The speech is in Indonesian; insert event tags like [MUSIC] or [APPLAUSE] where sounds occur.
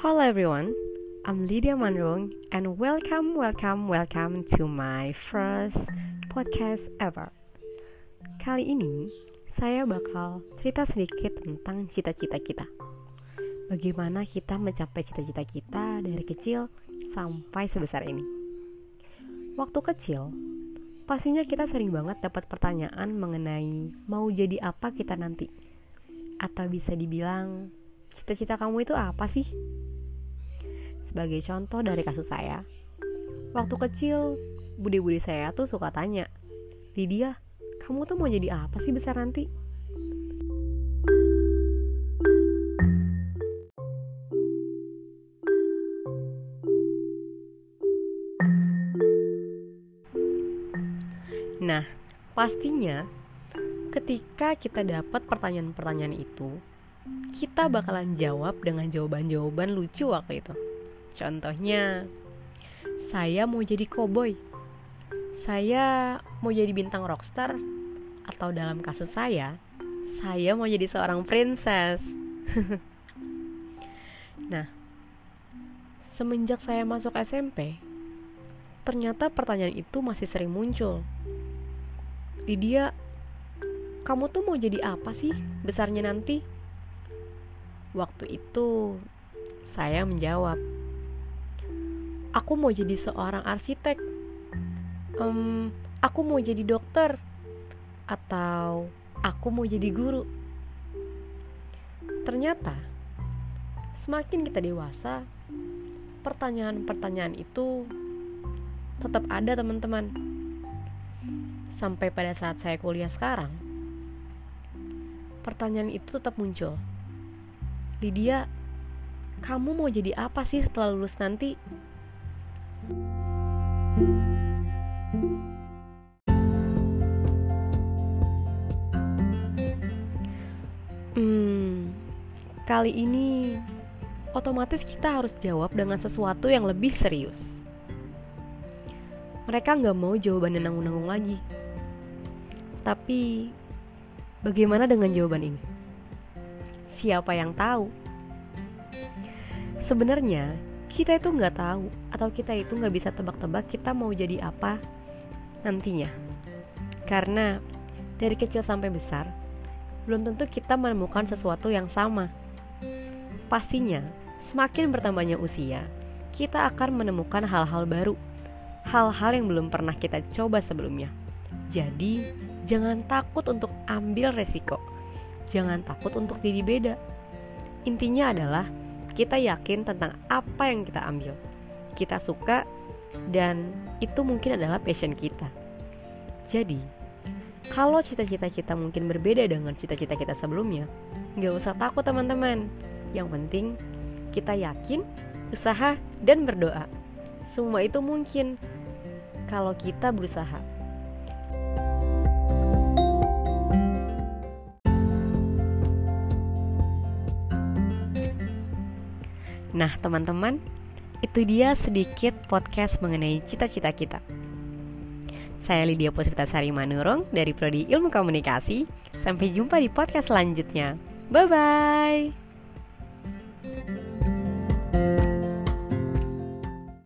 Hello everyone, I'm Lydia Manrung and welcome, welcome, welcome to my first podcast ever. Kali ini saya bakal cerita sedikit tentang cita-cita kita. Bagaimana kita mencapai cita-cita kita dari kecil sampai sebesar ini. Waktu kecil, pastinya kita sering banget dapat pertanyaan mengenai mau jadi apa kita nanti. Atau bisa dibilang, cita-cita kamu itu apa sih? Sebagai contoh dari kasus saya, waktu kecil bude-bude saya tuh suka tanya, Lydia, kamu tuh mau jadi apa sih besar nanti? Nah, pastinya ketika kita dapat pertanyaan-pertanyaan itu, kita bakalan jawab dengan jawaban-jawaban lucu waktu itu. Contohnya, saya mau jadi koboi. Saya mau jadi bintang rockstar atau dalam kasus saya, saya mau jadi seorang princess. [LAUGHS] nah, semenjak saya masuk SMP, ternyata pertanyaan itu masih sering muncul. Lydia, kamu tuh mau jadi apa sih besarnya nanti? Waktu itu saya menjawab, aku mau jadi seorang arsitek, um, aku mau jadi dokter, atau aku mau jadi guru. Ternyata, semakin kita dewasa, pertanyaan-pertanyaan itu tetap ada, teman-teman. Sampai pada saat saya kuliah sekarang, pertanyaan itu tetap muncul. Lydia, kamu mau jadi apa sih setelah lulus nanti? Hmm, kali ini otomatis kita harus jawab dengan sesuatu yang lebih serius. Mereka nggak mau jawaban nanggung-nanggung lagi. Tapi, bagaimana dengan jawaban ini? Siapa yang tahu? Sebenarnya, kita itu nggak tahu atau kita itu nggak bisa tebak-tebak kita mau jadi apa nantinya. Karena dari kecil sampai besar, belum tentu kita menemukan sesuatu yang sama. Pastinya, semakin bertambahnya usia, kita akan menemukan hal-hal baru, hal-hal yang belum pernah kita coba sebelumnya. Jadi, jangan takut untuk ambil resiko. Jangan takut untuk jadi beda. Intinya adalah kita yakin tentang apa yang kita ambil. Kita suka dan itu mungkin adalah passion kita. Jadi, kalau cita-cita kita mungkin berbeda dengan cita-cita kita sebelumnya, nggak usah takut teman-teman. Yang penting kita yakin, usaha, dan berdoa. Semua itu mungkin kalau kita berusaha. Nah, teman-teman, itu dia sedikit podcast mengenai cita-cita kita. Saya Lydia Puspitasari Manurung dari Prodi Ilmu Komunikasi. Sampai jumpa di podcast selanjutnya. Bye bye.